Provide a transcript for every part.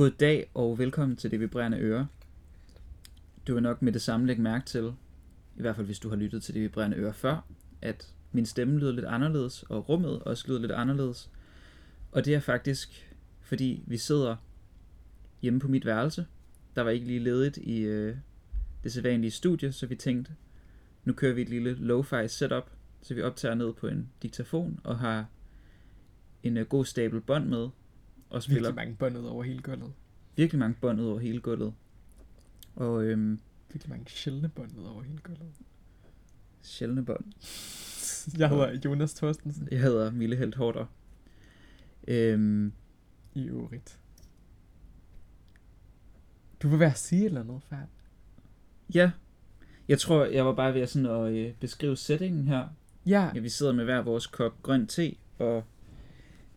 God dag og velkommen til Det Vibrerende Øre. Du vil nok med det samme lægge mærke til, i hvert fald hvis du har lyttet til Det Vibrerende Øre før, at min stemme lyder lidt anderledes, og rummet også lyder lidt anderledes. Og det er faktisk, fordi vi sidder hjemme på mit værelse. Der var ikke lige ledigt i øh, det sædvanlige studie, så vi tænkte, nu kører vi et lille lo-fi setup, så vi optager ned på en diktafon og har en øh, god stabel bånd med, og spiller Virkelig mange bånd ud over hele gulvet. virkelig mange bånd ud over hele gulvet. Og øhm, Virkelig mange sjældne bånd ud over hele gulvet. sjældne bånd. Jeg hedder Jonas Thorstensen Jeg hedder Mille Helt Hårder. Øhm, i øvrigt. Du vil være at sige et eller andet færd. ja, jeg tror, jeg var bare ved at, sådan at øh, beskrive settingen her. Ja, Ja, vi sidder med hver vores kop grøn te, og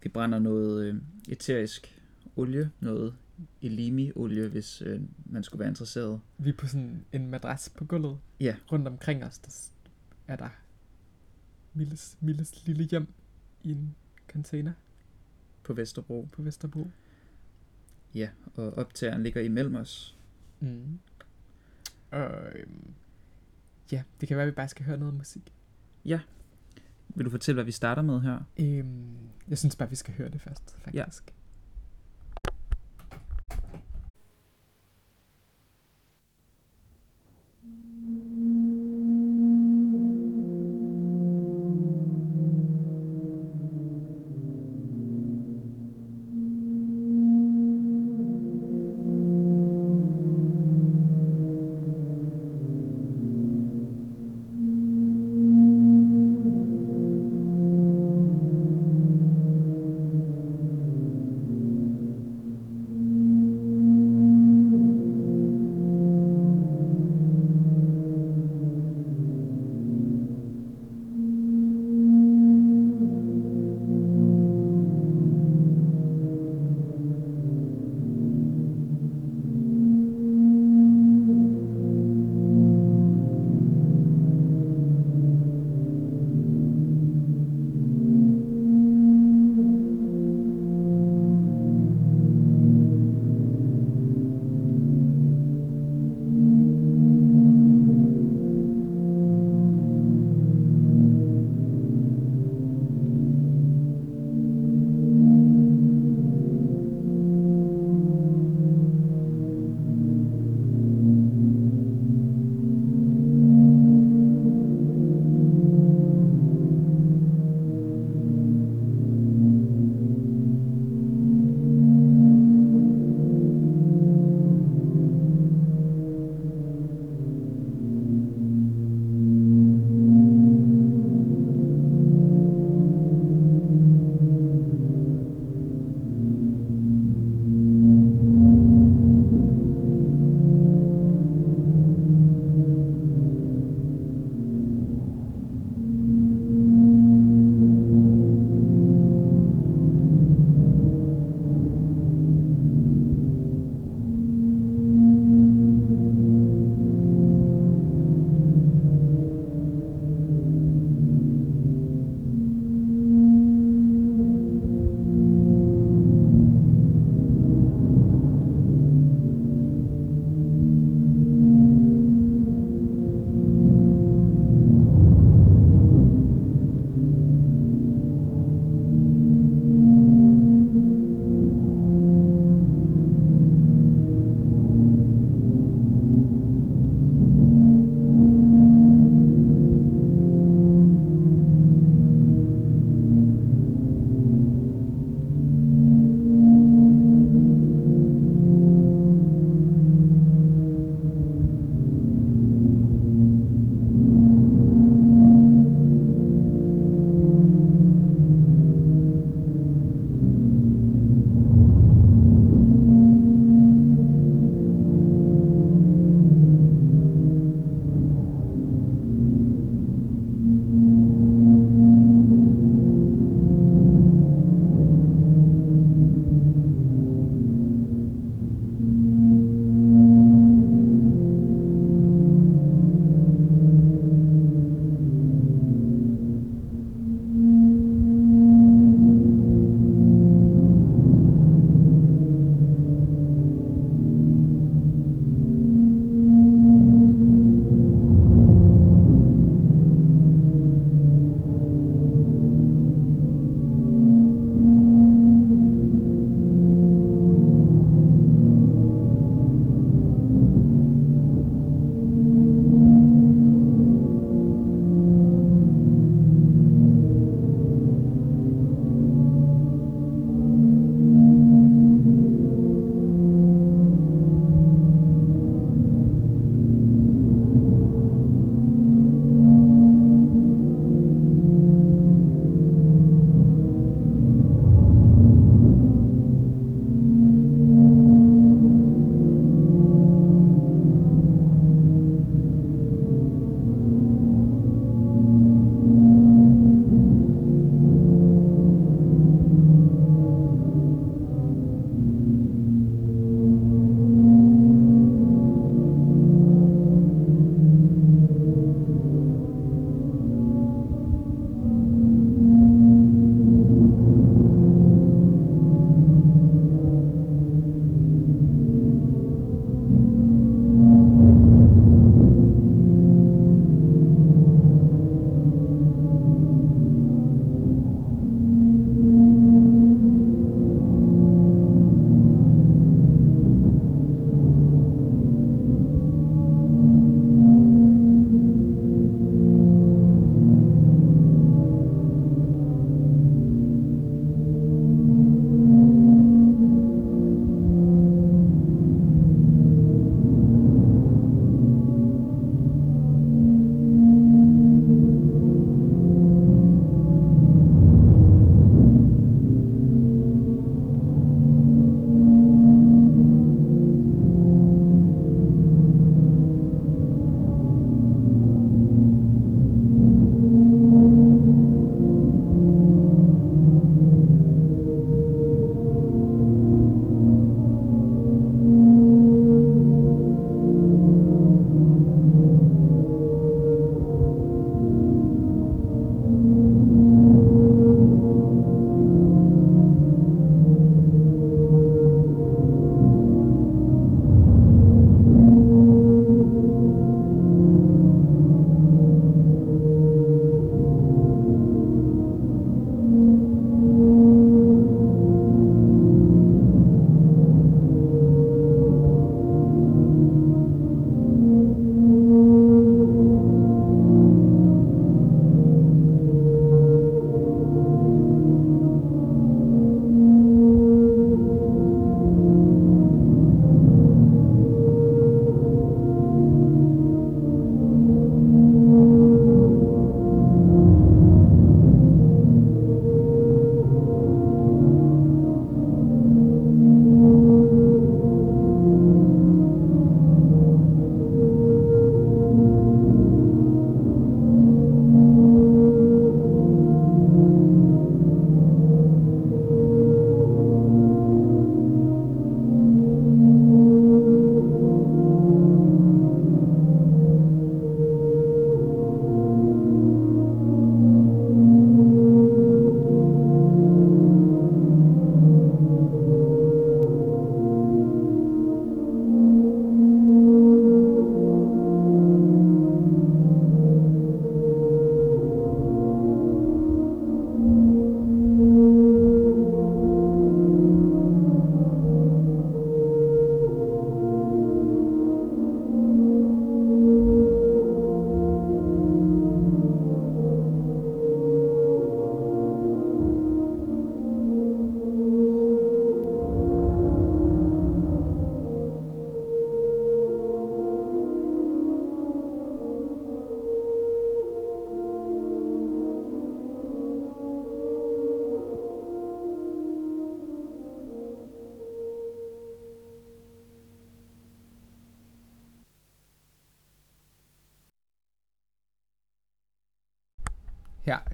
vi brænder noget øh, eterisk olie, noget elimi-olie, hvis øh, man skulle være interesseret. vi er på sådan en madras på gulvet. Ja. Rundt omkring os, der er der Milles, Milles lille hjem i en container på Vesterbro. på Vesterbro. Ja, og optageren ligger imellem os. Mm. Og, øhm, ja, det kan være, at vi bare skal høre noget musik. Vil du fortælle, hvad vi starter med her? Øhm, jeg synes bare, vi skal høre det først, faktisk. Her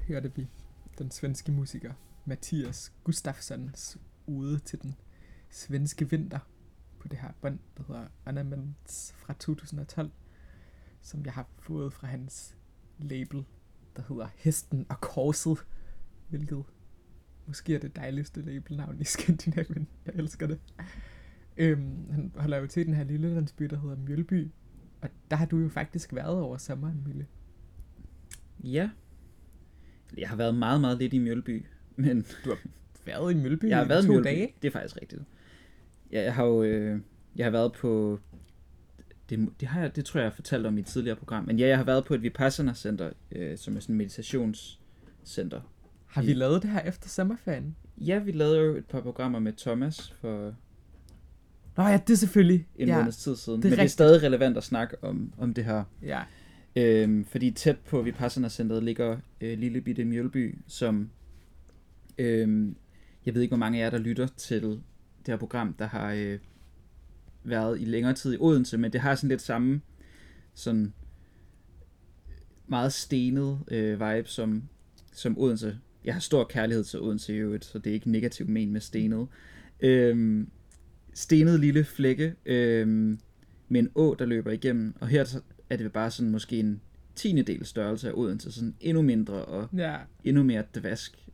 hørte vi den svenske musiker Mathias Gustafssons ude til den svenske vinter på det her bånd, der hedder Ornaments fra 2012, som jeg har fået fra hans label, der hedder Hesten og Korset, hvilket måske er det dejligste labelnavn i Skandinavien. Jeg elsker det. Øhm, han holder jo til den her lille landsby, der hedder Mjølby, og der har du jo faktisk været over sommeren, Mille. Ja. Jeg har været meget, meget lidt i Mjølby, men Været i Mjølby jeg har i været i to Mjølby. dage. Det er faktisk rigtigt. Ja, jeg har jo øh, jeg har været på det, det, har jeg, det tror jeg, jeg har fortalt om i et tidligere program. Men ja, jeg har været på et Vipassana Center, øh, som er sådan et meditationscenter. Har vi lavet det her efter sommerferien? Ja, vi lavede jo et par programmer med Thomas for Nå ja, det er selvfølgelig. en ja. måneds tid siden. det Men det er rigtigt. stadig relevant at snakke om, om det her. Ja. Øhm, fordi tæt på Vipassana-centret ligger øh, lille bitte Mjølby, som øhm, jeg ved ikke, hvor mange af jer, der lytter til det her program, der har øh, været i længere tid i Odense, men det har sådan lidt samme sådan meget stenet øh, vibe som, som Odense. Jeg har stor kærlighed til Odense i øvrigt, så det er ikke negativt men med stenet. Øhm, stenet lille flække øhm, med en å, der løber igennem, og her så er det bare sådan måske en tiende del størrelse af Odense, sådan endnu mindre og ja. endnu mere dvask.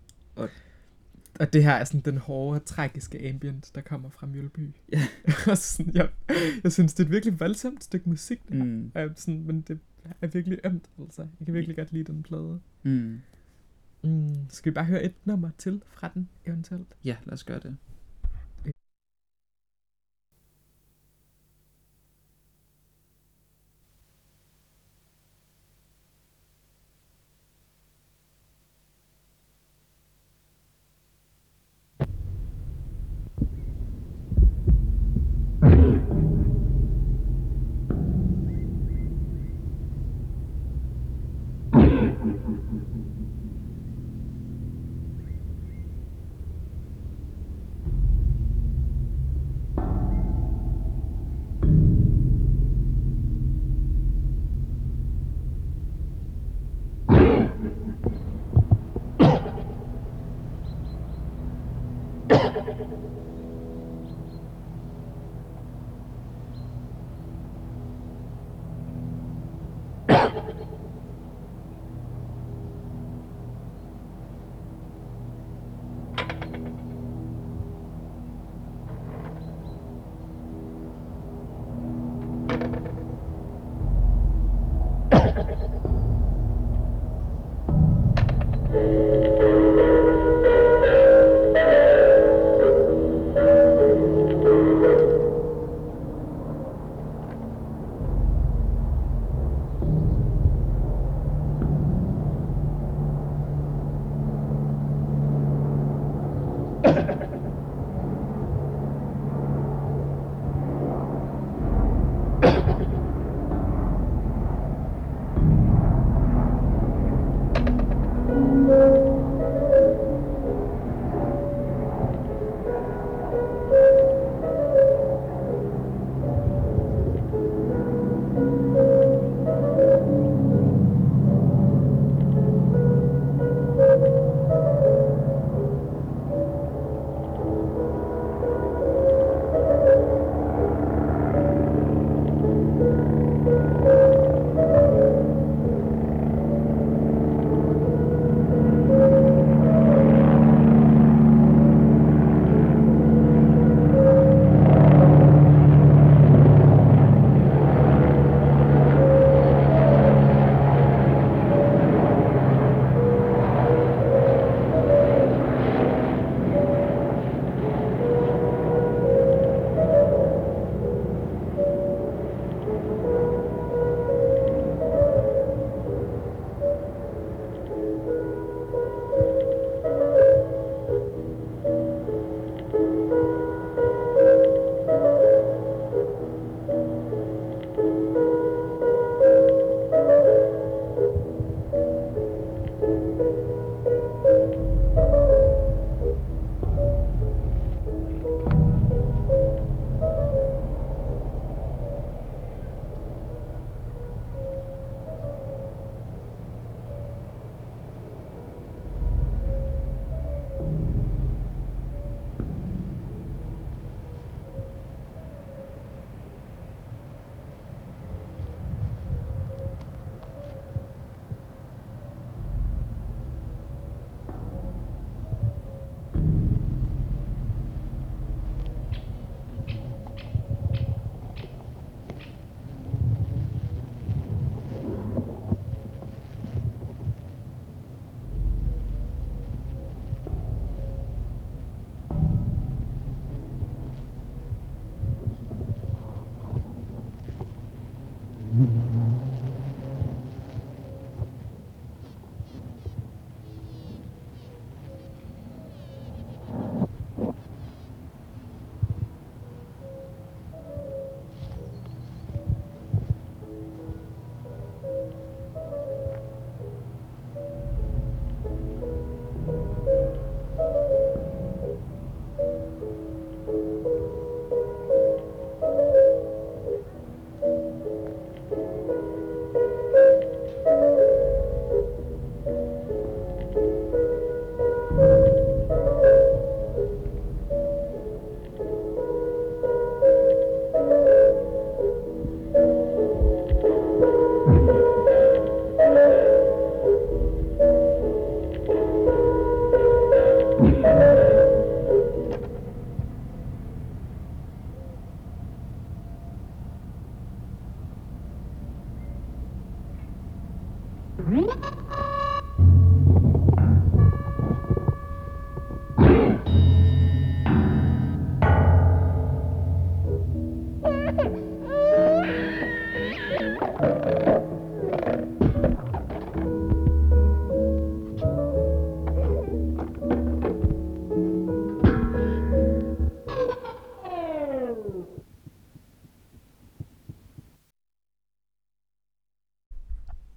Og det her er sådan den hårde, tragiske ambient, der kommer fra Mjølby. Ja. og sådan, jeg, jeg synes, det er et virkelig voldsomt stykke musik. Mm, Er sådan, men det er virkelig ømt, altså. Jeg kan virkelig godt lide den plade. mm. Mm. Skal vi bare høre et nummer til fra den, eventuelt? Ja, lad os gøre det.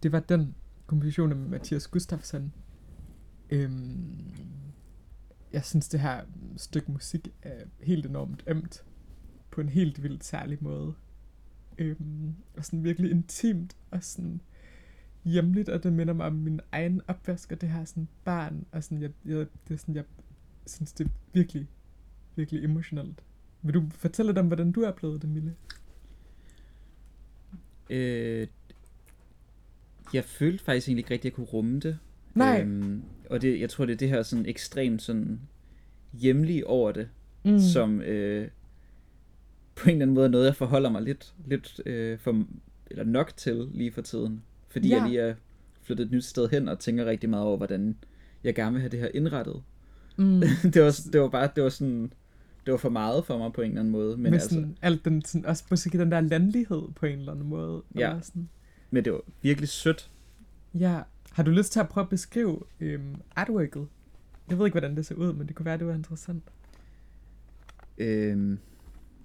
Det var den komposition af Mathias Gustafsson. Øhm, jeg synes, det her stykke musik er helt enormt ømt. På en helt vildt særlig måde. Øhm, og sådan virkelig intimt og sådan hjemligt, og det minder mig om min egen opvask, og det her sådan barn, og sådan, jeg, jeg, det er sådan, jeg synes, det er virkelig, virkelig emotionelt. Vil du fortælle lidt om, hvordan du oplevede det, Mille? Øh, jeg følte faktisk egentlig ikke rigtig, at jeg kunne rumme det. Nej. Øhm, og det, jeg tror, det er det her sådan ekstremt sådan hjemlige over det, mm. som øh, på en eller anden måde er noget, jeg forholder mig lidt, lidt øh, for, eller nok til lige for tiden. Fordi ja. jeg lige er flyttet et nyt sted hen og tænker rigtig meget over, hvordan jeg gerne vil have det her indrettet. Mm. det, var, det var bare, det var sådan, det var for meget for mig på en eller anden måde. Men Med altså, sådan, alt den, sådan, også måske den der landlighed på en eller anden måde. Ja. Eller sådan. Men det var virkelig sødt. Ja. Har du lyst til at prøve at beskrive øhm, artworket? Jeg ved ikke, hvordan det ser ud, men det kunne være, det var interessant. Øhm,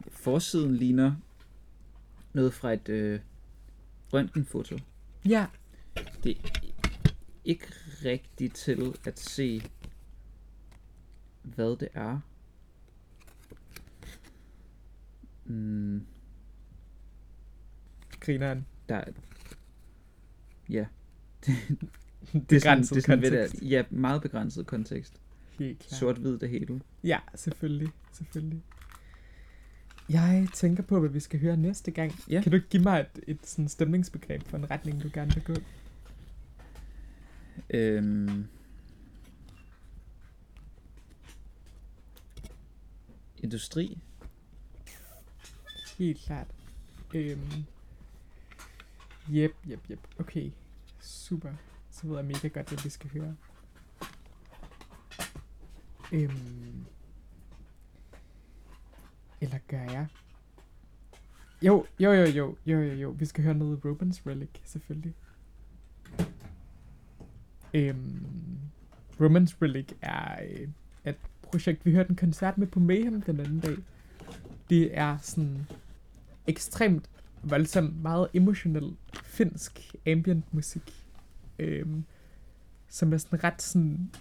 forsiden ligner noget fra et øh, røntgenfoto. Ja. Det er ikke rigtigt til at se, hvad det er. Mm, Grineren. der er... Ja. det, det, det er sådan, ved kontekst. det, ja, meget begrænset kontekst. Helt klart. Sort-hvid det hele. Ja, selvfølgelig. Selvfølgelig. Jeg tænker på, hvad vi skal høre næste gang. Ja. Kan du ikke give mig et, et sådan stemningsbegreb for en retning, du gerne vil gå? Øhm, industri. Helt klart. Øhm. Jep, jep, jep. Okay. Super. Så ved jeg mega godt, hvad vi skal høre. Øhm. Eller gør jeg? Jo, jo, jo, jo, jo, jo, jo. Vi skal høre noget Robins Relic, selvfølgelig. Øhm, Romans Relic er øh, et projekt, vi hørte en koncert med på Mayhem den anden dag. Det er sådan ekstremt voldsomt, meget emotionel finsk ambient musik, øhm, som er sådan ret sådan,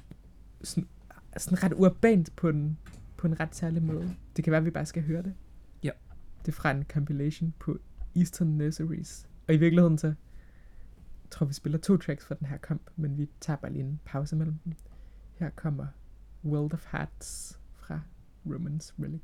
sådan, sådan ret urbant på en, på en ret særlig måde. Det kan være, at vi bare skal høre det. Ja. Det er fra en compilation på Eastern Nurseries. Og i virkeligheden så tror, vi spiller to tracks fra den her kamp, men vi tager bare lige en pause mellem dem. Her kommer World of Hearts fra Romans Relic.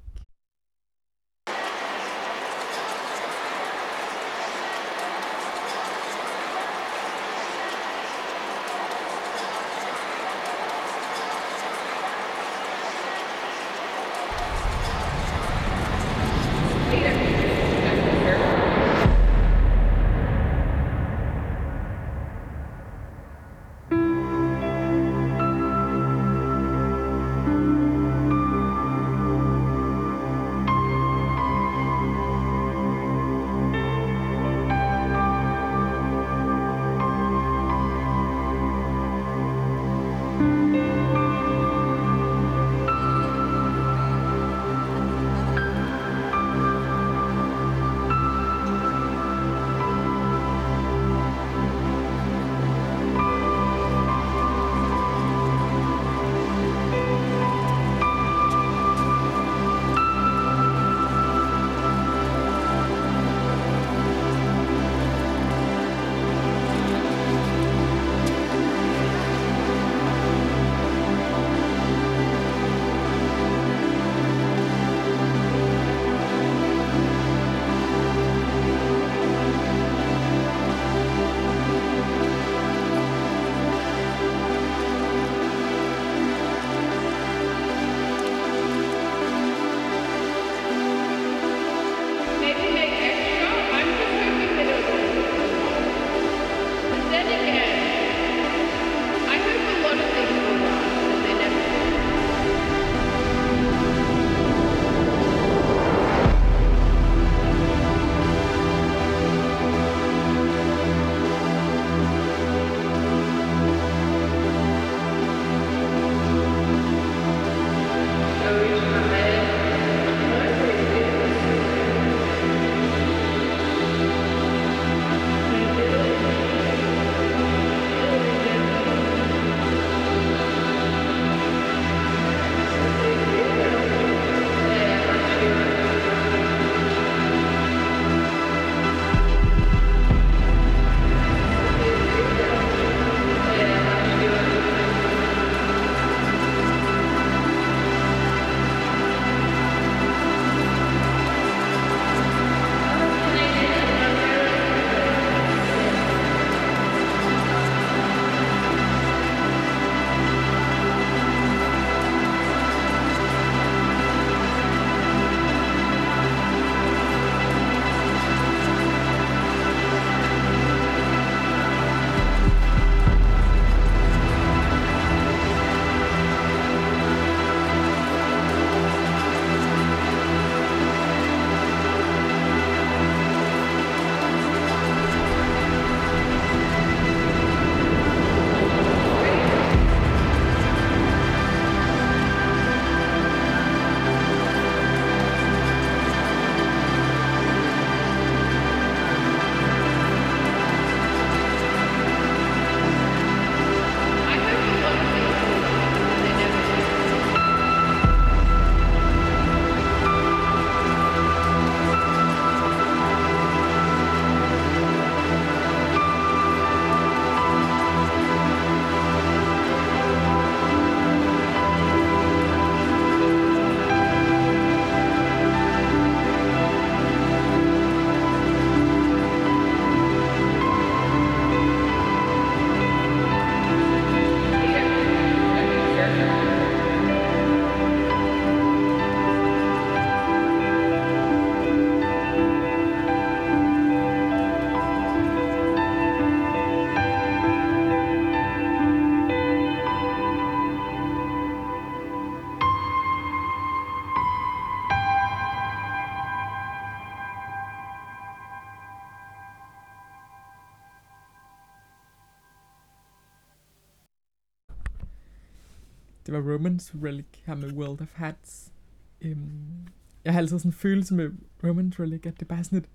Det var Romance Relic her med World of Hats. Øhm, jeg har altid sådan en følelse med Romance Relic, at det er bare sådan et,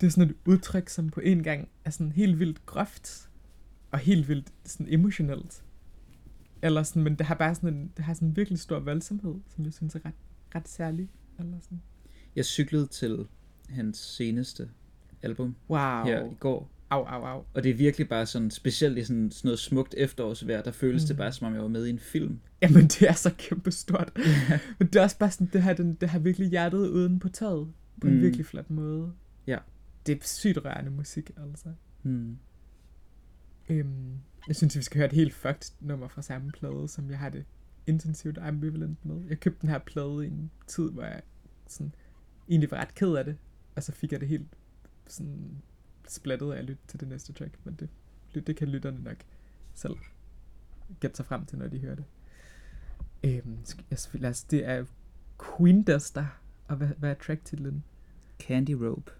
det er sådan et udtryk, som på en gang er sådan helt vildt groft, og helt vildt sådan emotionelt. Eller sådan, men det har bare sådan en, det har sådan en virkelig stor voldsomhed, som jeg synes er ret, ret særlig. Eller sådan. Jeg cyklede til hans seneste album Wow. her i går, Au, au, au. og det er virkelig bare sådan, specielt i sådan, sådan noget smukt efterårsvejr, der føles mm. det bare som om jeg var med i en film. Jamen, det er så kæmpe stort. Men det er også bare sådan, det har, den, det har virkelig hjertet uden på taget. På en Mm. virkelig flot måde. Ja. Det er sygt rørende musik, altså. Mm. Øhm, jeg synes, vi skal høre et helt fucked nummer fra samme plade, som jeg har det intensivt ambivalent med. Jeg købte den her plade i en tid, hvor jeg sådan, egentlig var ret ked af det, og så fik jeg det helt sådan splattet af at lytte til det næste track, men det, det, kan lytterne nok selv gætte sig frem til, når de hører det. Øhm, lad os, det er Queen Duster, og hvad, hvad er tracktitlen? Candy Rope.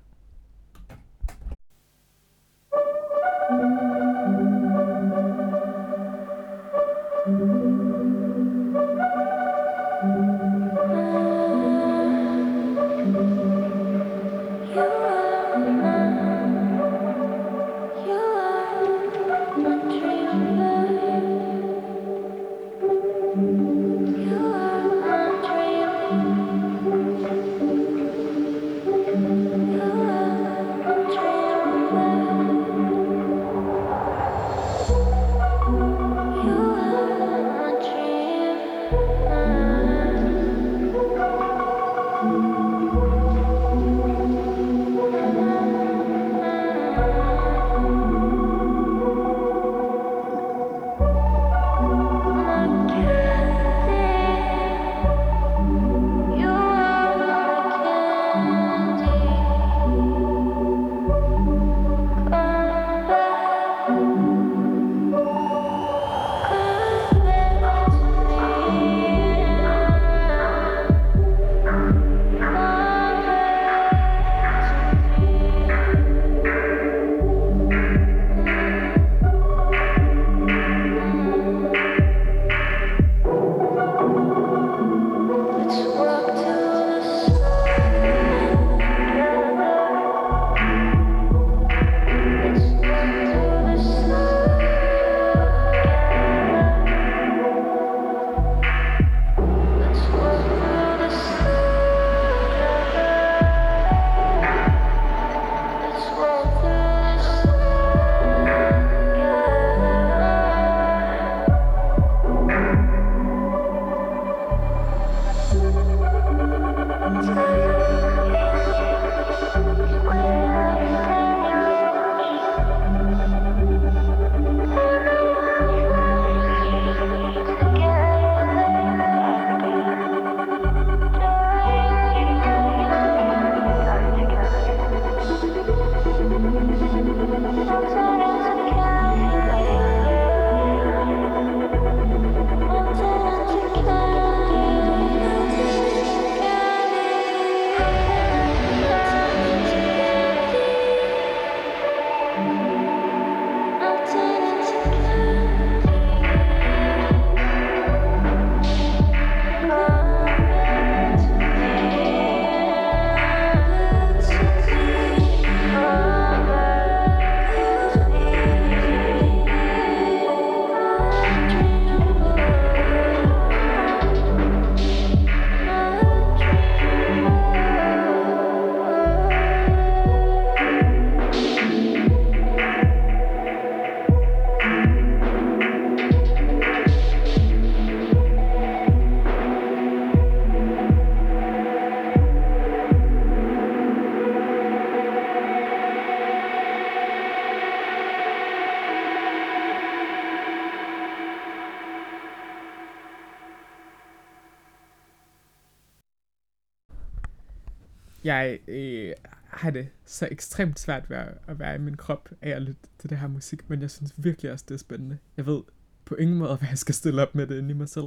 Jeg øh, har det så ekstremt svært ved at, at være i min krop af at lytte til det her musik, men jeg synes virkelig også, det er spændende. Jeg ved på ingen måde, hvad jeg skal stille op med det inde i mig selv.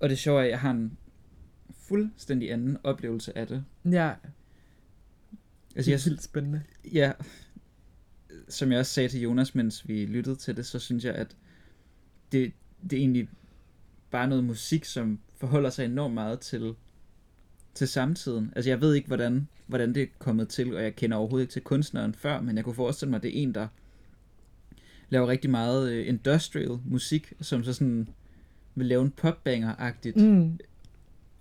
Og det sjove er, at jeg har en fuldstændig anden oplevelse af det. Ja, Altså, det er vildt spændende. ja, som jeg også sagde til Jonas, mens vi lyttede til det, så synes jeg, at det, det er egentlig bare noget musik, som forholder sig enormt meget til, til samtiden. Altså jeg ved ikke, hvordan, hvordan det er kommet til, og jeg kender overhovedet ikke til kunstneren før, men jeg kunne forestille mig, at det er en, der laver rigtig meget øh, industrial musik, som så sådan vil lave en popbanger-agtigt. Mm.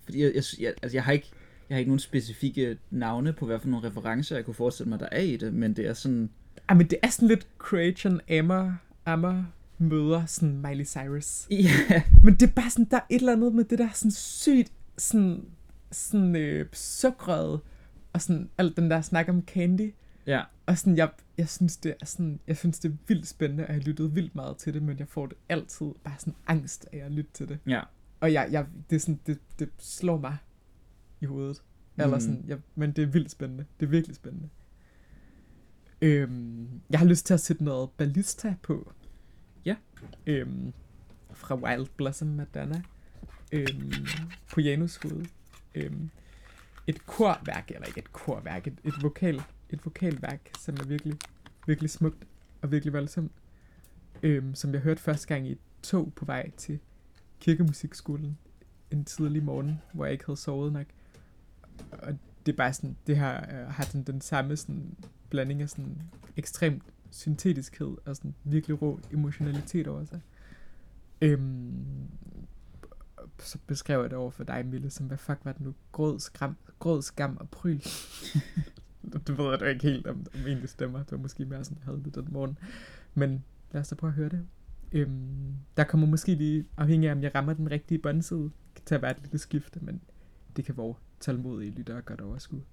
Fordi jeg, jeg, jeg, altså jeg har ikke jeg har ikke nogen specifikke navne på, hvad for nogle referencer, jeg kunne forestille mig, der er i det, men det er sådan... Ej, men det er sådan lidt Creation Emma, Emma møder sådan Miley Cyrus. Ja, Men det er bare sådan, der er et eller andet med det der sådan sygt, sådan, sådan øh, sukret, og sådan alt den der snak om candy. ja, Og sådan, jeg, jeg synes, det er sådan, jeg synes, det er vildt spændende, og jeg har lyttet vildt meget til det, men jeg får det altid bare sådan angst af at lytte til det. ja. Og jeg, jeg, det, er sådan, det, det slår mig i hovedet. Eller Mhm. sådan, jeg, men det er vildt spændende. Det er virkelig spændende. Øhm, jeg har lyst til at sætte noget ballista på. Ja. Øhm, fra Wild Blossom Madonna. Øhm, på Janus hoved øh, et korværk, eller ikke et korværk, et, et, vokal, et vokalværk, som er virkelig, virkelig smukt og virkelig voldsomt. øh, som jeg hørte første gang i et tog på vej til kirkemusikskolen en tidlig morgen, hvor jeg ikke havde sovet nok. Og det er bare sådan, det her øh, har sådan den samme sådan blanding af sådan ekstremt syntetiskhed og sådan virkelig rå emotionalitet over sig. Øhm, så beskrev jeg det over for dig, Mille, som hvad fuck var det nu? Gråd, skram, gråd skam og pryl. det ved jeg da ikke helt, om, om egentlig stemmer. Det var måske mere sådan, jeg havde det den morgen. Men lad os da prøve at høre det. Øhm, der kommer måske lige, afhængig af om jeg rammer den rigtige båndside, til at være et lille skifte, men det kan vores tålmodige lyttere godt overskue.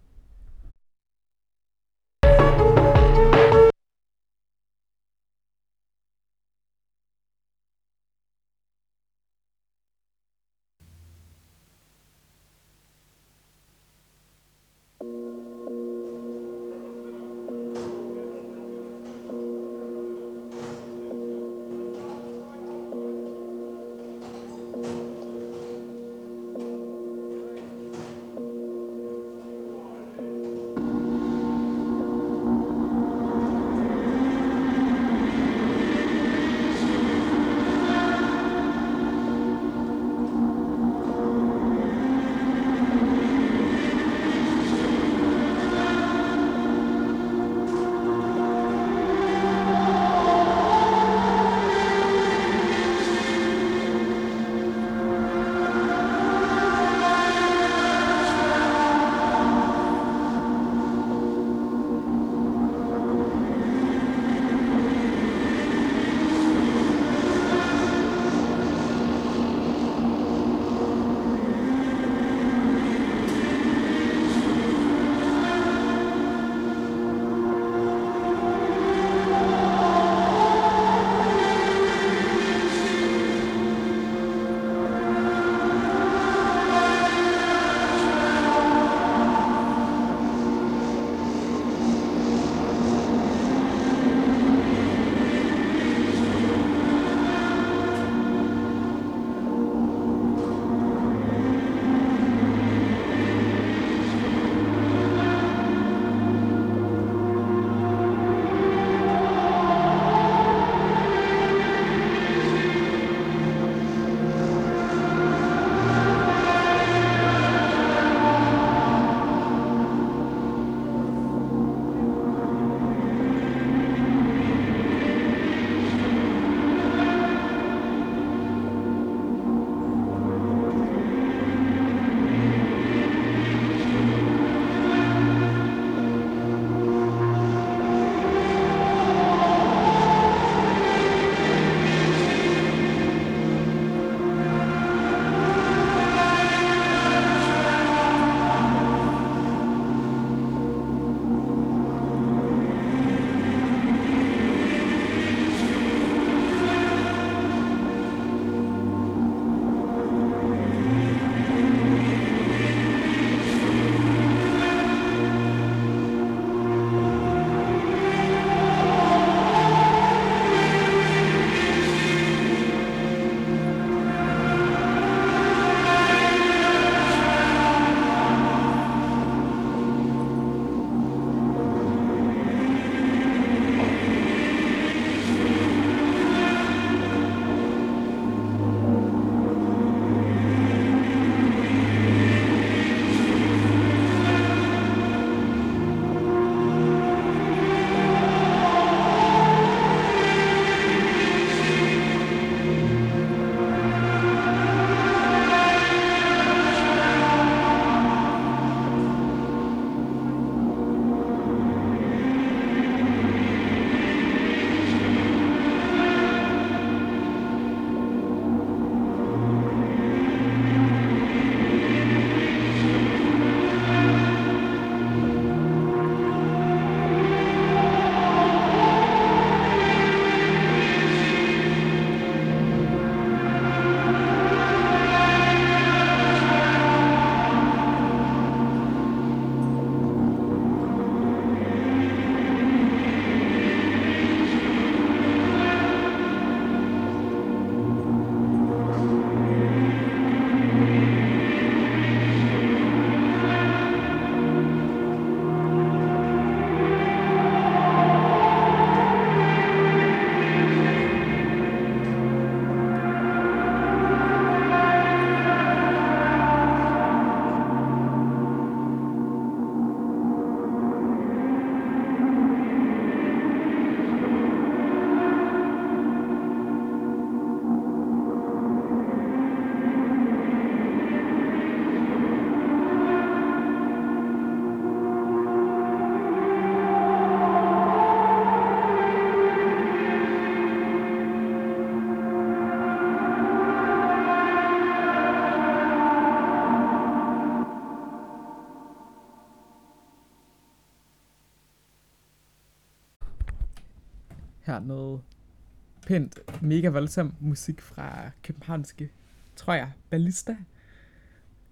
Mega voldsom musik fra københavnske, tror jeg, Ballista.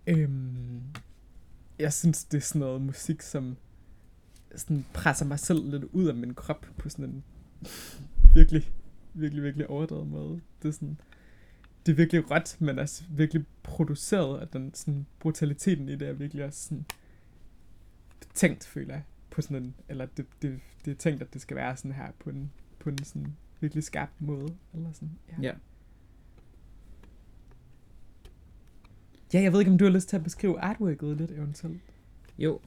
Øhm, jeg synes, det er sådan noget musik, som sådan presser mig selv lidt ud af min krop på sådan en virkelig, virkelig, virkelig overdrevet måde. Det er sådan, det er virkelig råt, men også virkelig produceret, og den sådan, brutaliteten i det er virkelig også sådan tænkt, føler jeg, på sådan en, eller det, det, det er tænkt, at det skal være sådan her på en, på en sådan virkelig skarp måde, eller sådan, ja. Ja. Ja, jeg ved ikke, om du har lyst til at beskrive artworket lidt eventuelt. Jo.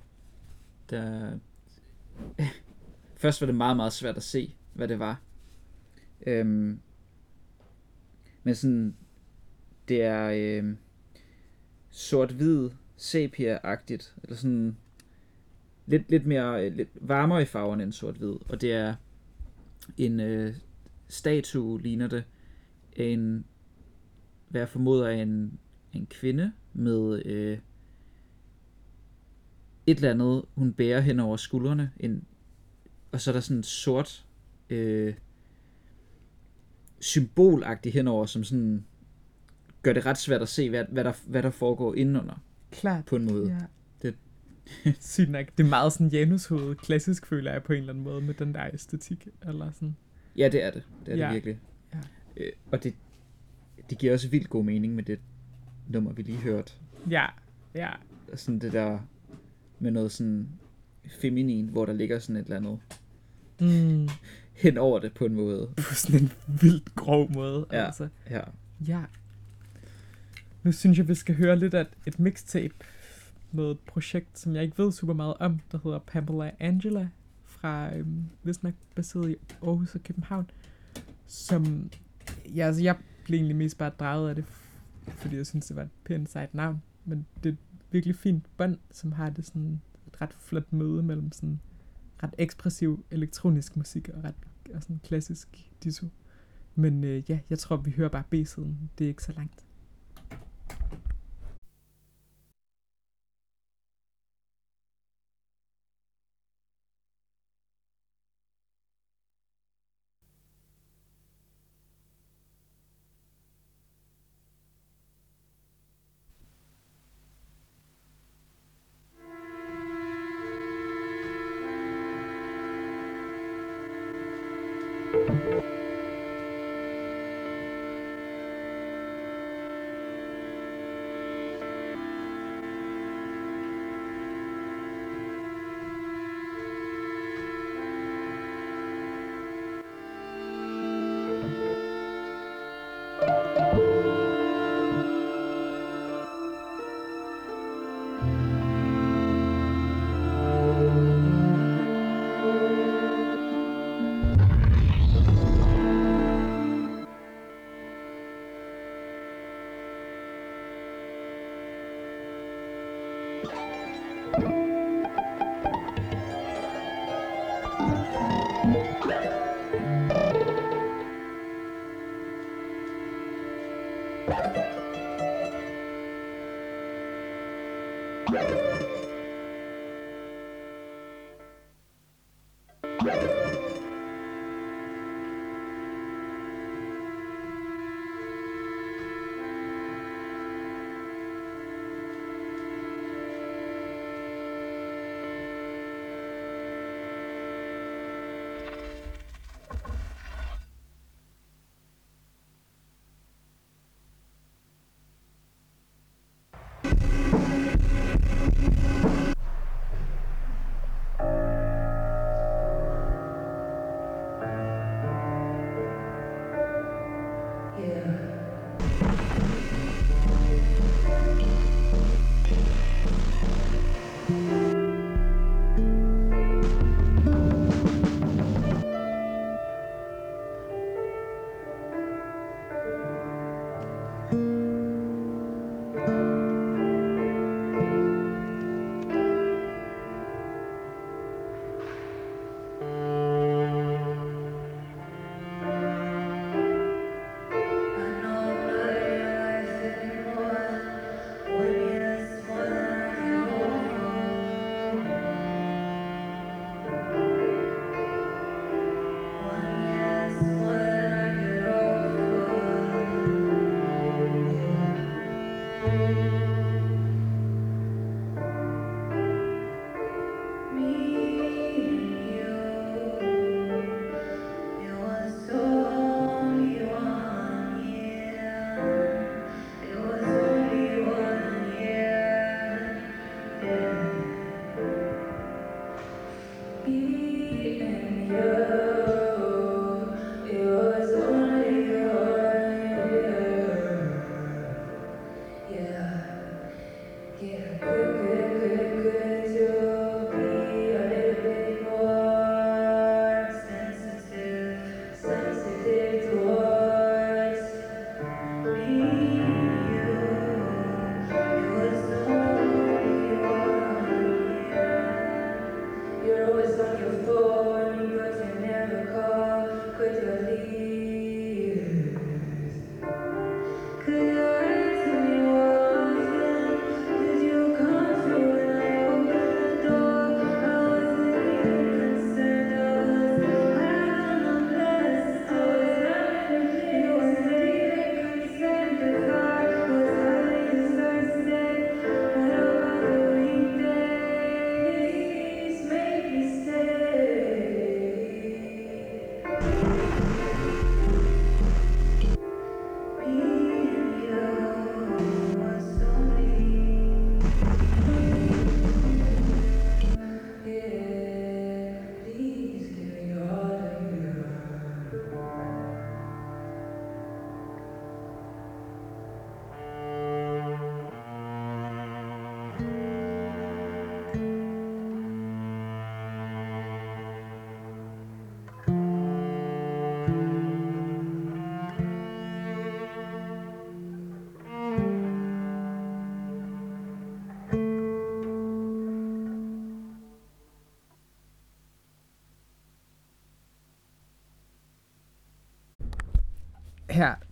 Der... Først var det meget, meget svært at se, hvad det var. Øhm... Men sådan... Det er... Øhm... Sort-hvid, sepia-agtigt. Eller sådan... Lidt, lidt mere... Lidt varmere i farverne end sort-hvid. Og det er... En øh, statue, ligner det. En... Hvad jeg formoder er en, en kvinde med... Øh, et eller andet, hun bærer hen over skuldrene, en, og så er der sådan en sort øh, symbolagtigt henover, som sådan gør det ret svært at se, hvad, hvad, der, hvad der foregår indenunder, Klart. på en måde. Ja. Det- Sygt nok. Det er meget sådan Janushoved klassisk, føler jeg på en eller anden måde, med den der æstetik. Eller sådan. Ja, det er det. Det er Ja. det virkelig. Ja. Øh, og det, det giver også vildt god mening med det nummer, vi lige hørte. Ja, ja. Sådan det der med noget sådan feminin, hvor der ligger sådan et eller andet Mm. hen over det på en måde. På sådan en vildt grov måde. Ja. Altså. Ja. Ja. Nu synes jeg, vi skal høre lidt af et, mixtape med et projekt, som jeg ikke ved super meget om, der hedder Pamela Angela, fra øhm, hvis nok baseret i Aarhus og København, som, ja, altså jeg blev egentlig mest bare draget af det, fordi jeg synes, det var et pænt sejt navn, men det er et virkelig fint bånd, som har det sådan et ret flot møde mellem sådan ret ekspressiv elektronisk musik og ret og sådan klassisk disso. Men øh, ja, jeg tror, vi hører bare B-siden. Det er ikke så langt.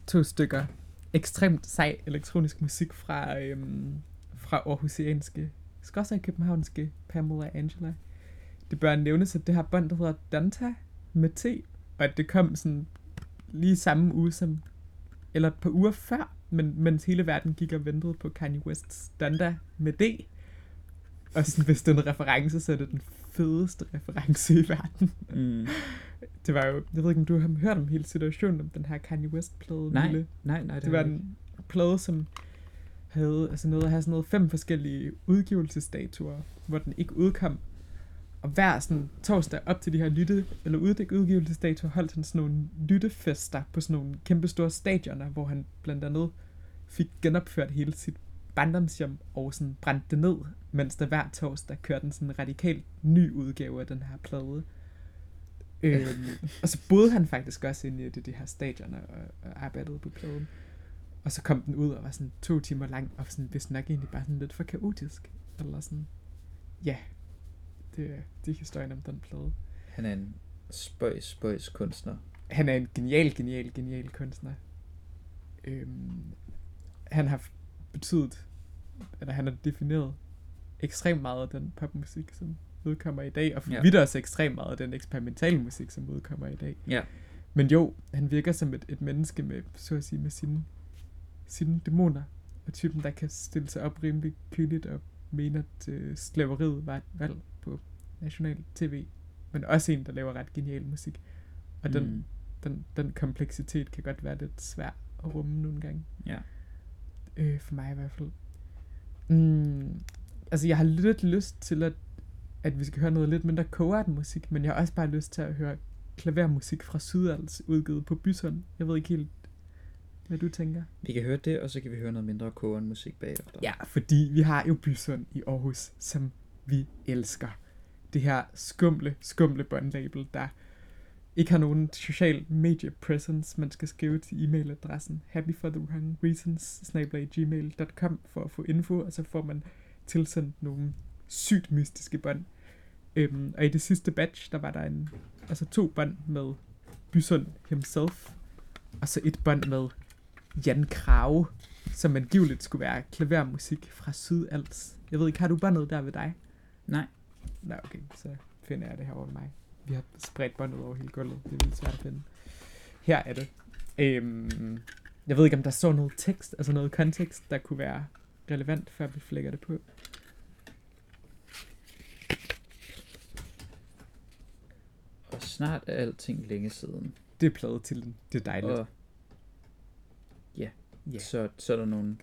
To stykker ekstremt sej elektronisk musik fra, øhm, fra aarhusianske, skråstrej københavnske Pamela Angela. Det bør nævnes, at det her bånd, der hedder Danta med T, og at det kom sådan lige samme uge som, eller et par uger før, men mens hele verden gik og ventede på Kanye West's Danta med D. Og sådan, hvis det er en reference, så er det den fedeste reference i verden. Mm. Det var jo, jeg ved ikke, om du har hørt om hele situationen om den her Kanye West-plade. Nej, Lille. nej, nej. Det var har jeg en plade, som havde altså noget at have sådan noget fem forskellige udgivelsesdatoer, hvor den ikke udkom. Og hver sådan torsdag op til de her lytte, eller uddæk udgivelsesdatoer, holdt han sådan nogle lyttefester på sådan nogle kæmpe store stadioner, hvor han blandt andet fik genopført hele sit barndomshjem og sådan brændte det ned, mens der hver torsdag kørte en sådan radikalt ny udgave af den her plade. Øhm, og så boede han faktisk også inde i det, de her stadioner og, og arbejdede på pladen. Og så kom den ud og var sådan to timer lang, og sådan, hvis nok egentlig bare sådan lidt for kaotisk. Eller sådan, ja, det, det er historien om den plade. Han er en spøjs, spøjs kunstner. Han er en genial, genial, genial kunstner. Øhm, han har betydet, eller han har defineret ekstremt meget af den popmusik, som udkommer i dag, og for Ja. også ekstremt meget af den eksperimentale musik, som udkommer i dag. Ja. Men jo, han virker som et, et menneske med, så at sige, med sine, sine dæmoner, og typen, der kan stille sig op rimelig kyligt og mene, at øh, slaveriet var et valg på national tv, men også en, der laver ret genial musik. Og den, Mm. den, den kompleksitet kan godt være lidt svær at rumme nogle gange. Ja. Øh, for mig i hvert fald. Mm, altså, jeg har lidt lyst til, at, at vi skal høre noget lidt mindre coart musik, men jeg har også bare lyst til at høre klavermusik fra Sydals udgivet på Bysund. Jeg ved ikke helt, hvad du tænker. Vi kan høre det, og så kan vi høre noget mindre koren musik bagefter. Ja, fordi vi har jo Bysund i Aarhus, som vi elsker. Det her skumle, skumle båndlabel, der ikke har nogen social media presence. Man skal skrive til e-mailadressen happyforthewrongreasons for at få info, og så får man tilsendt nogle sygt mystiske bånd. Øhm, og i det sidste batch, der var der en, altså to bånd med Bysund himself, og så et bånd med Jan Krave, som angiveligt skulle være klavermusik fra Sydals. Jeg ved ikke, har du båndet der ved dig? Nej. Nå, okay, så finder jeg det her over mig. Vi har spredt båndet over hele gulvet. Det er vildt svært at finde. Her er det. Øhm, jeg ved ikke, om der står noget tekst, altså noget kontekst, der kunne være relevant, før vi flækker det på. Og snart er alting længe siden. Det er pladetitlen. Det er dejligt. Og ja, Ja. så, så er der nogle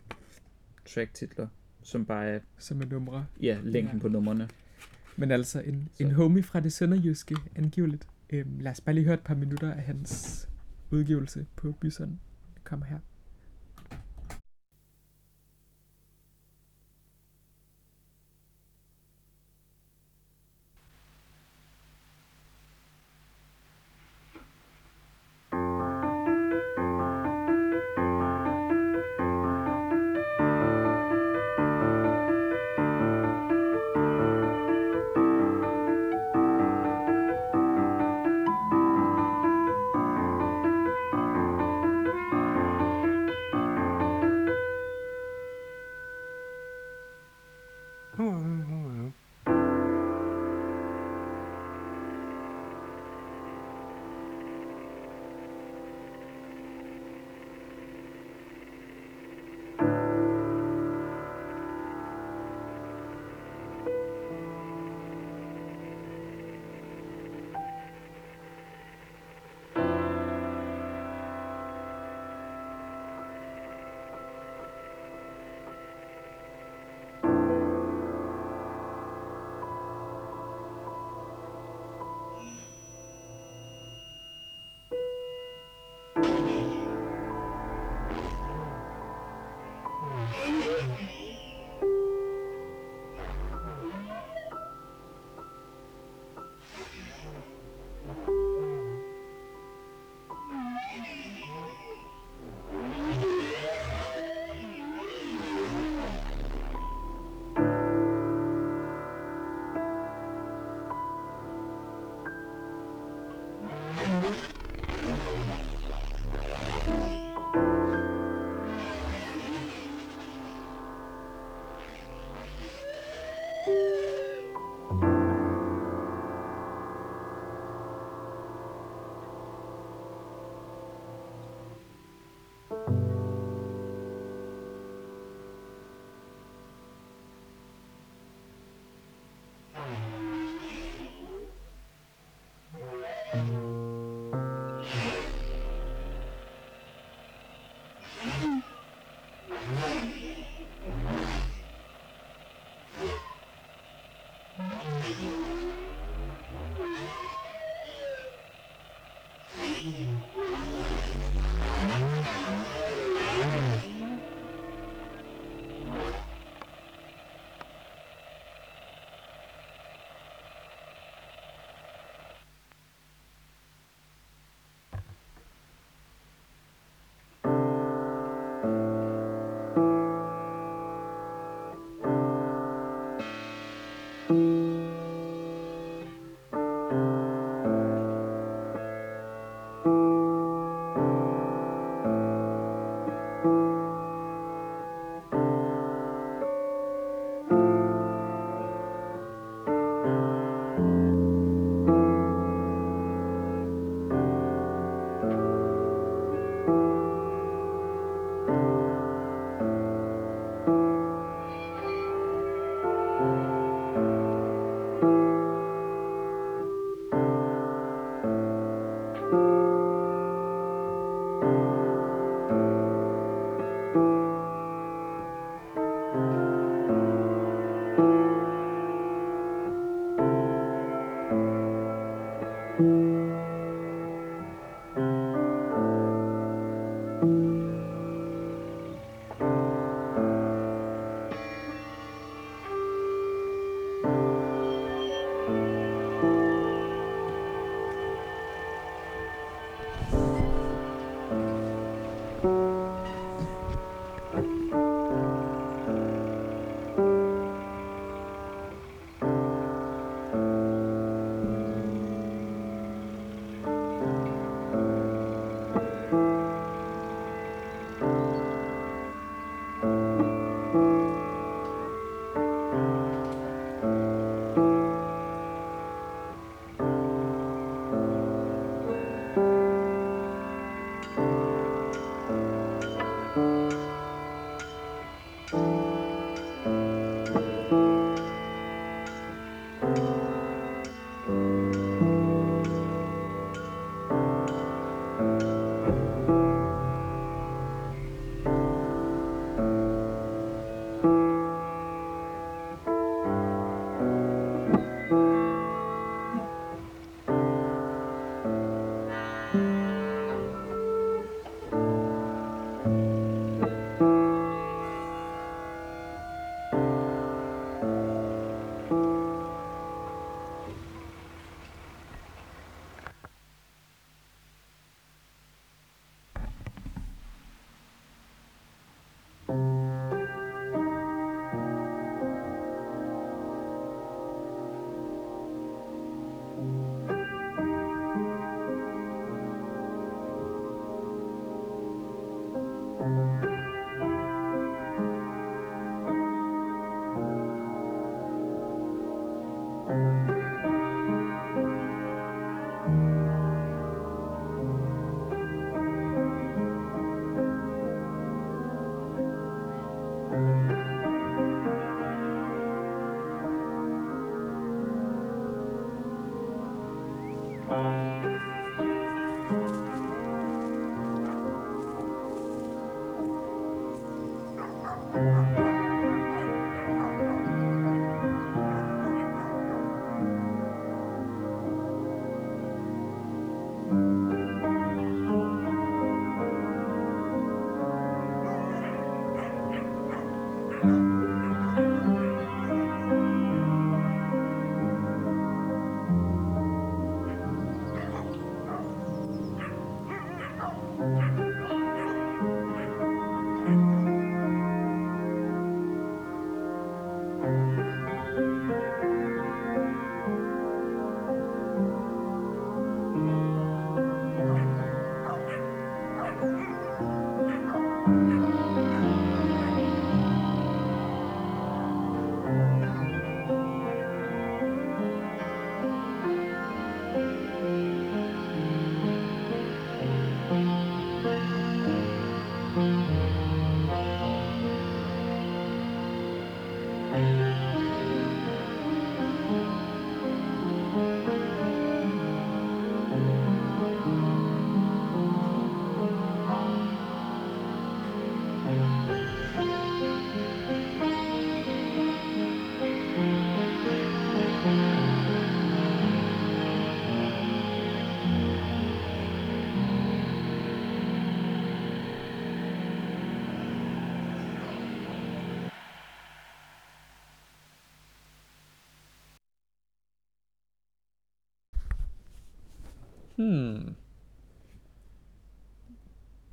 tracktitler, som bare er Som er numre. ja, længden Ja. på numrene. Men altså en, Så. en homie fra det sønderjyske, angiveligt. Øhm, lad os bare lige høre et par minutter af hans udgivelse på. Det kommer her.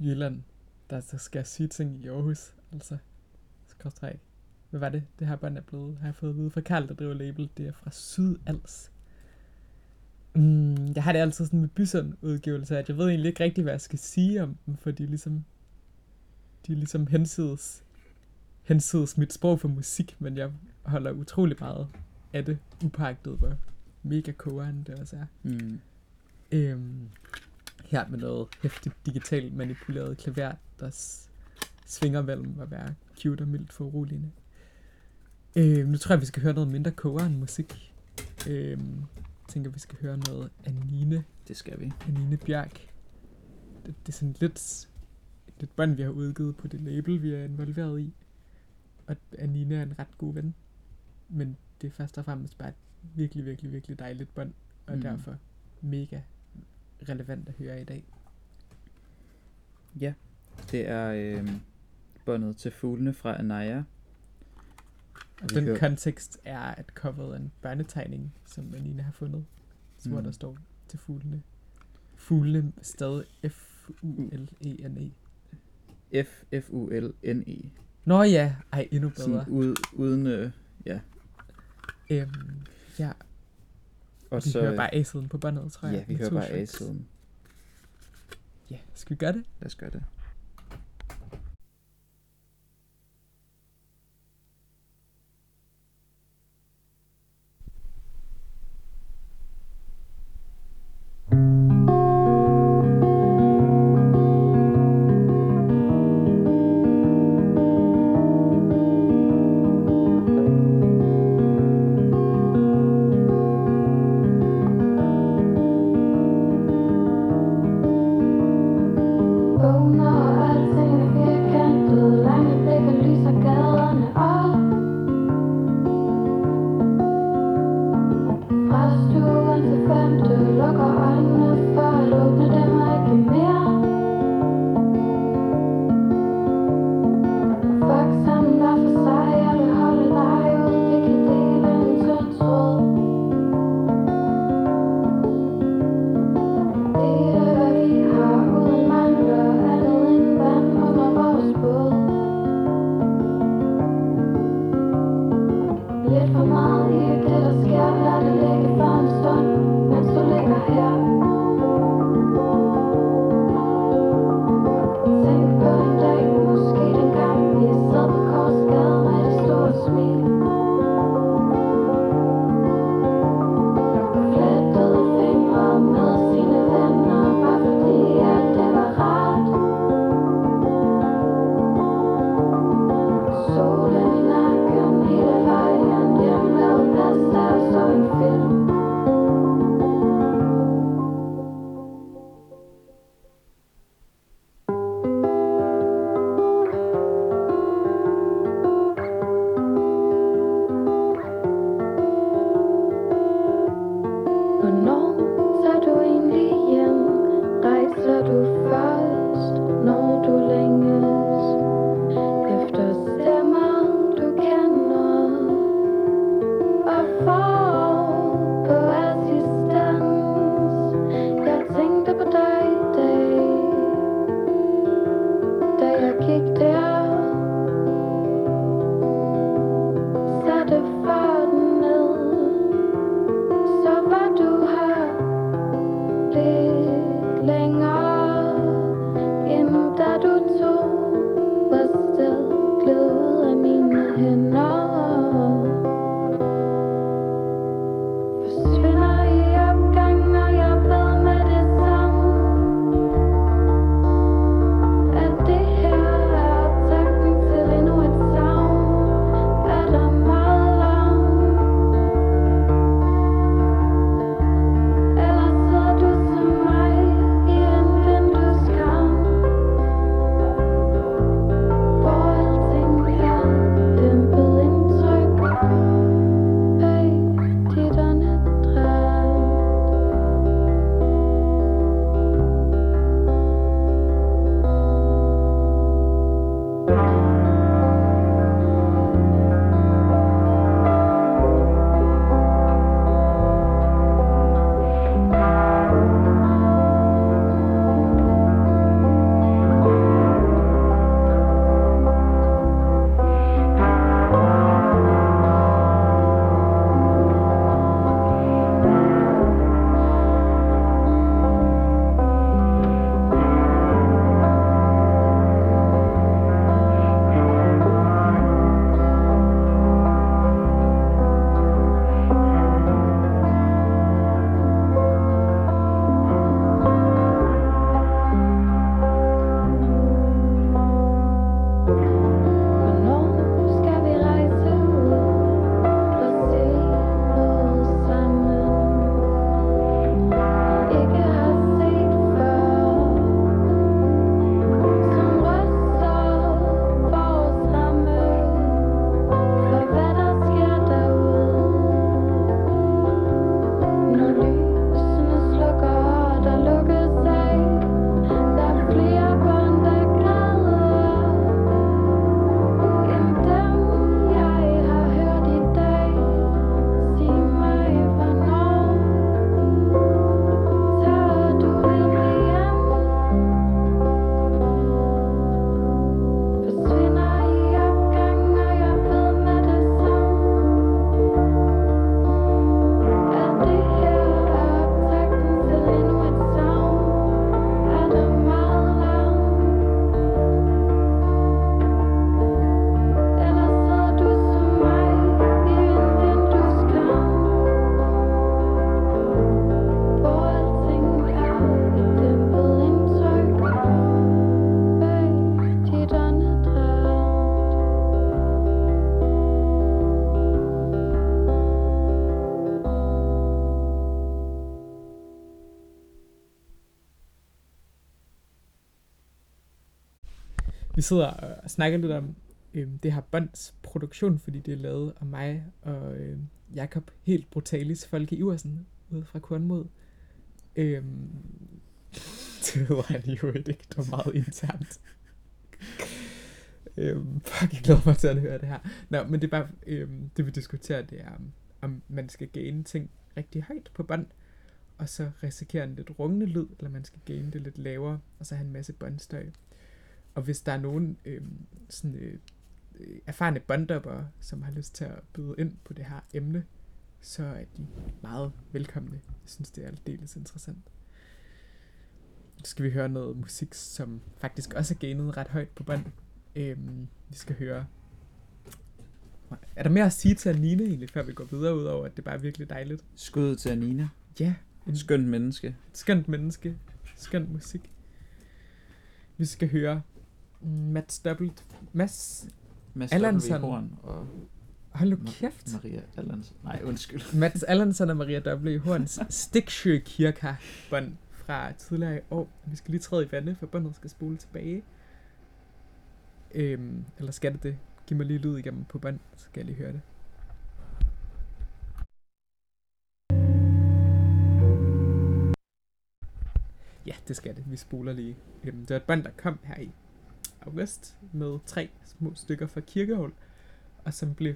Jylland, der så skal sige ting i Aarhus, altså. Skråstræk. Hvad var det, det her bånd er blevet, har jeg fået at vide fra Karl, der driver label, det er fra Sydals. Mm, jeg har det altid sådan med Bysund udgivelser, at jeg ved egentlig ikke rigtig, hvad jeg skal sige om dem, for de er ligesom, de er ligesom hensides, hensides mit sprog for musik, men jeg holder utrolig meget af det, upagtet, hvor mega kogeren det også er. Mm. Øhm, her med noget hæftigt digitalt manipuleret klaver, der svinger mellem at være cute og mildt for uroligende. Øhm, nu tror jeg, vi skal høre noget mindre kogeren musik. Jeg tænker, vi skal høre noget af Nine, Det skal vi. Anine Bjerg. Det, det er sådan lidt et bånd, vi har udgivet på det label, vi er involveret i. Og Anine er en ret god ven. Men det er først og fremmest bare et virkelig, virkelig, virkelig dejligt bånd. Og mm. derfor mega relevant at høre i dag. Ja, det er øh, båndet til fuglene fra Anaya. Og den hører- kontekst er, at coveret er en børnetegning, som Anine har fundet. Så hvor Mm. der står til fuglene. Fuglene stadig F-U-L-E-N-E. F, F, U, L, N, E. Nå ja, ej, endnu bedre. Sådan ud, uden, øh, ja. Øhm, ja, Og vi så, hører bare A-siden på båndet, tror jeg. ja, vi hører bare. A-siden. Ja, skal vi gøre det? Lad os gøre det. Vi sidder og snakker lidt om øh, det her bånds produktion, fordi det er lavet af mig og øh, Jakob helt brutalis Folke Iversen ude fra Kornmod. Øh, det hedder han jo ikke, det var meget internt. øhm, fuck, jeg glæder mig til at høre det her. Nå, men det er bare, øhm, det vi diskuterer, det er, om, man skal gane ting rigtig højt på bånd, og så risikere en lidt rungende lyd, eller man skal gane det lidt lavere, og så have en masse båndstøj. Og hvis der er nogen øhm, sådan, øh, øh, erfarne bånddopper, som har lyst til at byde ind på det her emne, så er de meget velkomne. Jeg synes, det er aldeles interessant. Så skal vi høre noget musik, som faktisk også er gainet ret højt på bånd. Øhm, vi skal høre... Er der mere at sige til Anine egentlig, før vi går videre, udover at det bare er virkelig dejligt? Skud til Anina. Ja, en Skønt menneske. skønt menneske. Skønt musik. Vi skal høre Mats Dobbelt. Mads, Mads Allansson. W. Horn og hold nu kæft. Maria Allansen. Nej, undskyld. Mats Allansson og Maria W. Horns Stiksjø Kirka bånd fra tidligere i år. Vi skal lige træde i vandet, for båndet skal spole tilbage. Øhm, eller skal det det? Giv mig lige lyd igennem på bånd, så skal jeg lige høre det. Ja, det skal det. Vi spoler lige. Øhm, det var et bånd, der kom her i august med tre små stykker fra Kirkehold, og som blev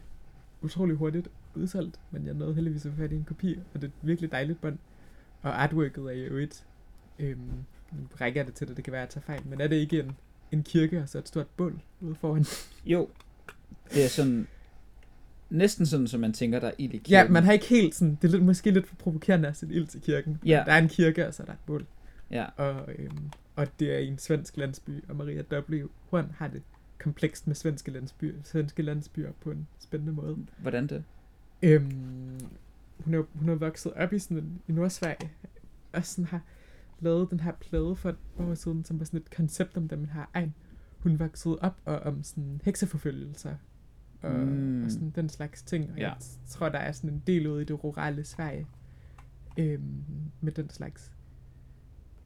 utrolig hurtigt udsolgt, men jeg nåede heldigvis at få fat i en kopi, og det er et virkelig dejligt bånd. Og artworket er jo et, øhm, nu rækker det til det, det kan være, at jeg tager fejl, men er det ikke en, en kirke og så et stort bål ude foran? Jo, det er sådan... Næsten sådan, som man tænker, der er ild i kirken. Ja, man har ikke helt sådan, det er lidt, måske lidt for provokerende at sætte ild til kirken. Ja. Der er en kirke, og så er der et bål. Ja, Og, øhm, og det er i en svensk landsby, og Maria W. Horn har det komplekst med svenske landsbyer, svenske landsbyer på en spændende måde. hvordan det? Øhm, hun, er, hun er vokset op i sådan i Nordsverige, og sådan har lavet den her plade for et år siden, som var sådan et koncept om, man har egen. Hun voksede op og om sådan hekseforfølgelser, og, mm. og sådan den slags ting. Og Ja. jeg tror, der er sådan en del ude i det rurale Sverige, øhm, med den slags,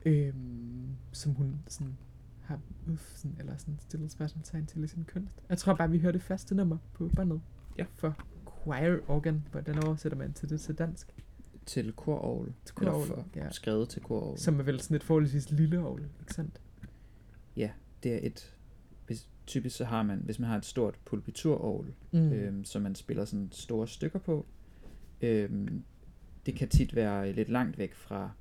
øhm, som hun sådan har ud, sådan, eller sådan stillet spørgsmålstegn til i sin kunst. Jeg tror bare, vi hørte det første nummer på båndet. Ja. For choir organ, hvordan oversætter man til det til dansk? Til kororgel. Til for, ja. skrevet til kororgel. Som er vel sådan et forholdsvis lille orgel, ikke sandt? Det er et... Hvis, typisk så har man, hvis man har et stort pulpiturorgel, Mm. mm. øhm, som man spiller sådan store stykker på, øhm, det kan tit være lidt langt væk fra...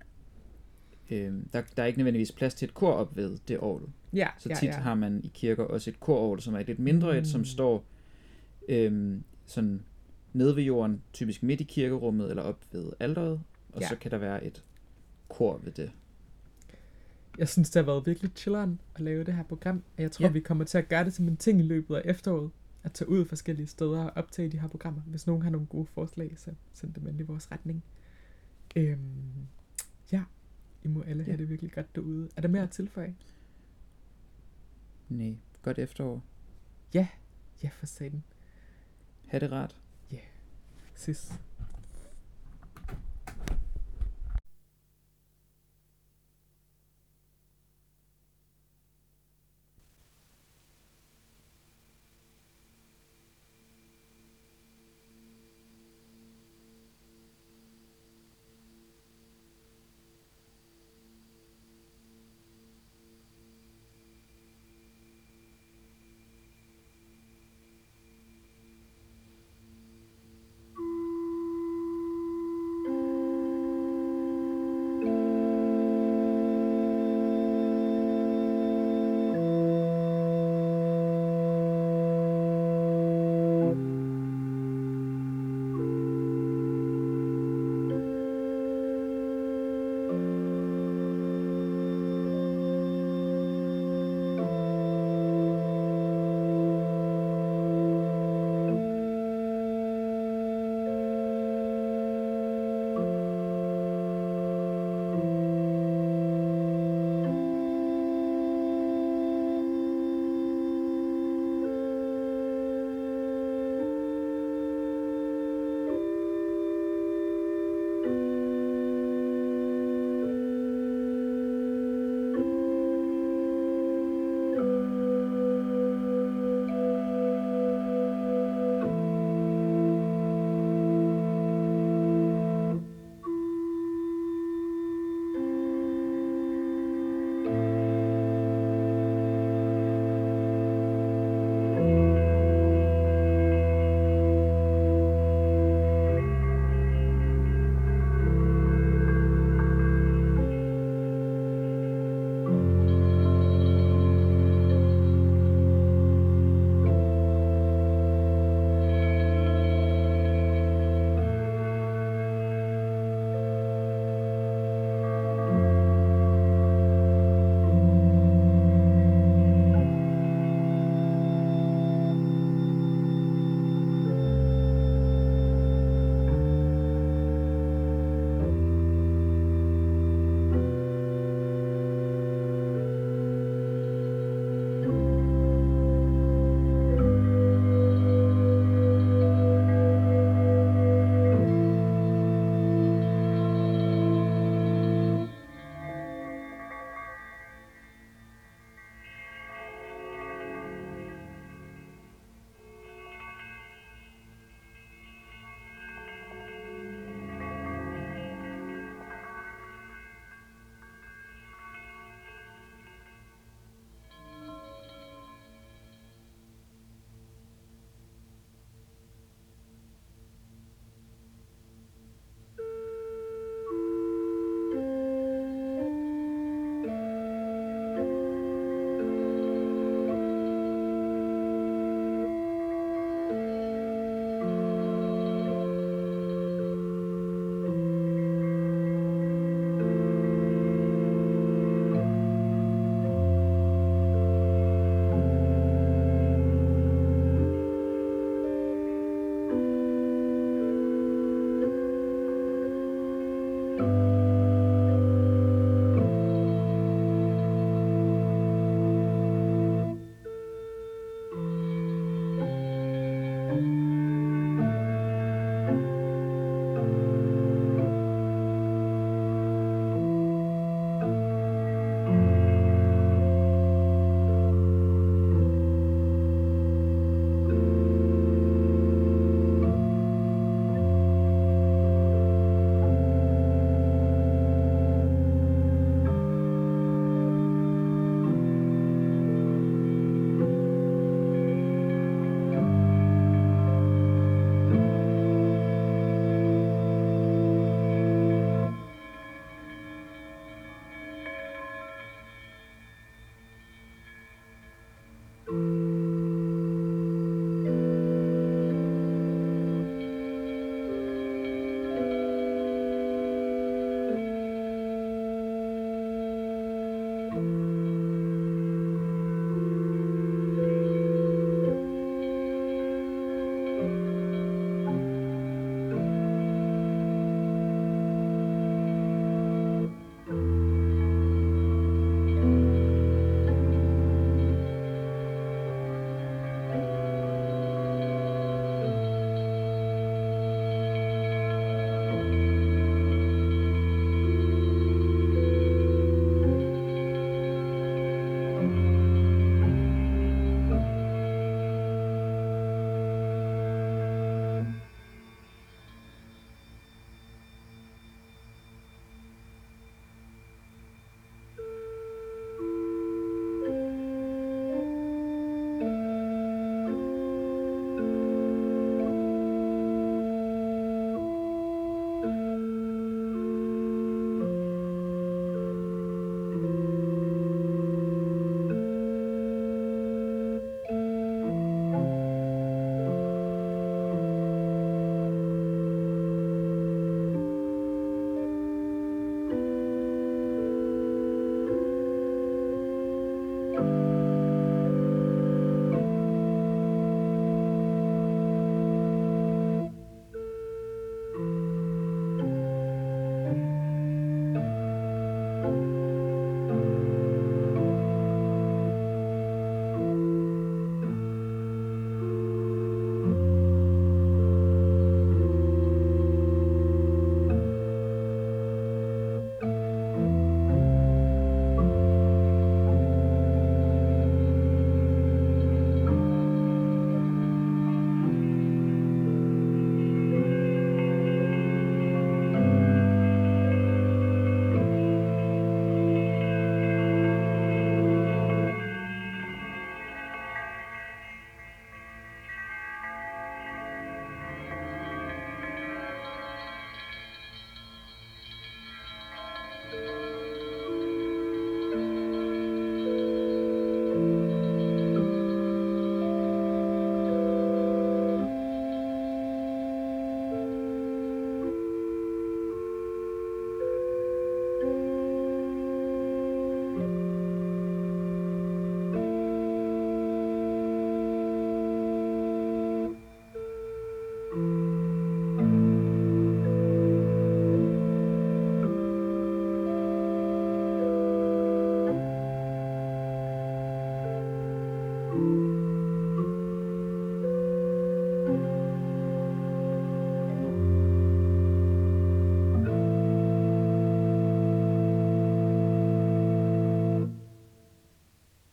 Øhm, der, der er ikke nødvendigvis plads til et kor op ved det orgel. ja, Så ja, tit ja. har man i kirker også et kororgel, som er et lidt mindre et, som Mm. står øhm, sådan nede ved jorden, typisk midt i kirkerummet eller op ved alderet, og Ja. så kan der være et kor ved det. Jeg synes, det har været virkelig chilleren at lave det her program. Og jeg tror, Ja. vi kommer til at gøre det som en ting i løbet af efteråret. At tage ud forskellige steder og optage de her programmer. Hvis nogen har nogle gode forslag, så send dem endelig i vores retning. Øhm, ja, I må alle have Ja. det virkelig godt derude. Er der mere at tilføje? Nej, godt efterår. Ja, for satan. Ha' det rart. Sis.